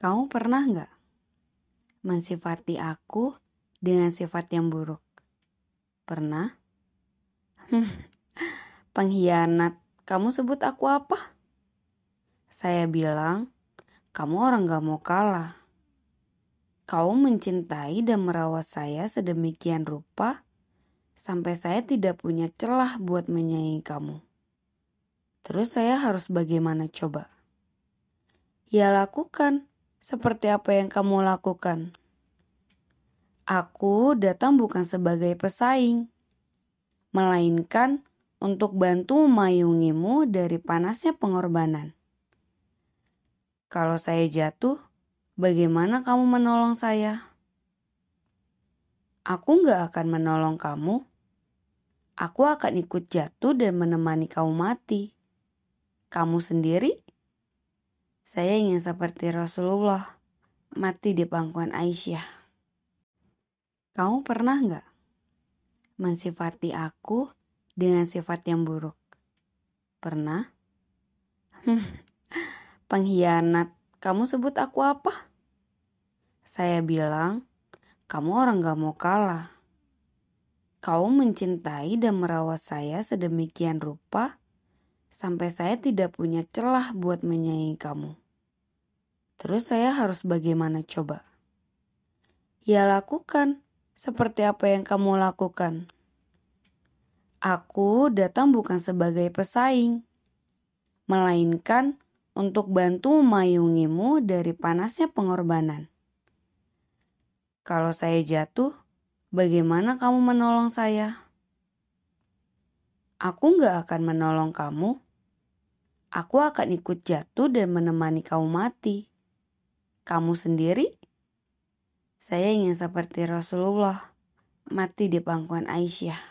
Kamu pernah nggak mensifati aku dengan sifat yang buruk? Pernah? Hmm, pengkhianat. Kamu sebut aku apa? Saya bilang, kamu orang gak mau kalah. Kau mencintai dan merawat saya sedemikian rupa sampai saya tidak punya celah buat menyayangi kamu. Terus saya harus bagaimana coba? Ya lakukan seperti apa yang kamu lakukan. Aku datang bukan sebagai pesaing, melainkan untuk bantu memayungimu dari panasnya pengorbanan. Kalau saya jatuh, bagaimana kamu menolong saya? Aku nggak akan menolong kamu. Aku akan ikut jatuh dan menemani kamu mati. Kamu sendiri? Saya ingin seperti Rasulullah, mati di pangkuan Aisyah. Kamu pernah nggak mensifati aku dengan sifat yang buruk? Pernah? Hmm, pengkhianat. Kamu sebut aku apa? Saya bilang, kamu orang gak mau kalah. Kau mencintai dan merawat saya sedemikian rupa sampai saya tidak punya celah buat menyayangi kamu. Terus saya harus bagaimana coba? Ya lakukan seperti apa yang kamu lakukan. Aku datang bukan sebagai pesaing, melainkan untuk bantu memayungimu dari panasnya pengorbanan. Kalau saya jatuh, bagaimana kamu menolong saya? Aku nggak akan menolong kamu. Aku akan ikut jatuh dan menemani kamu mati. Kamu sendiri? Saya ingin seperti Rasulullah, mati di pangkuan Aisyah.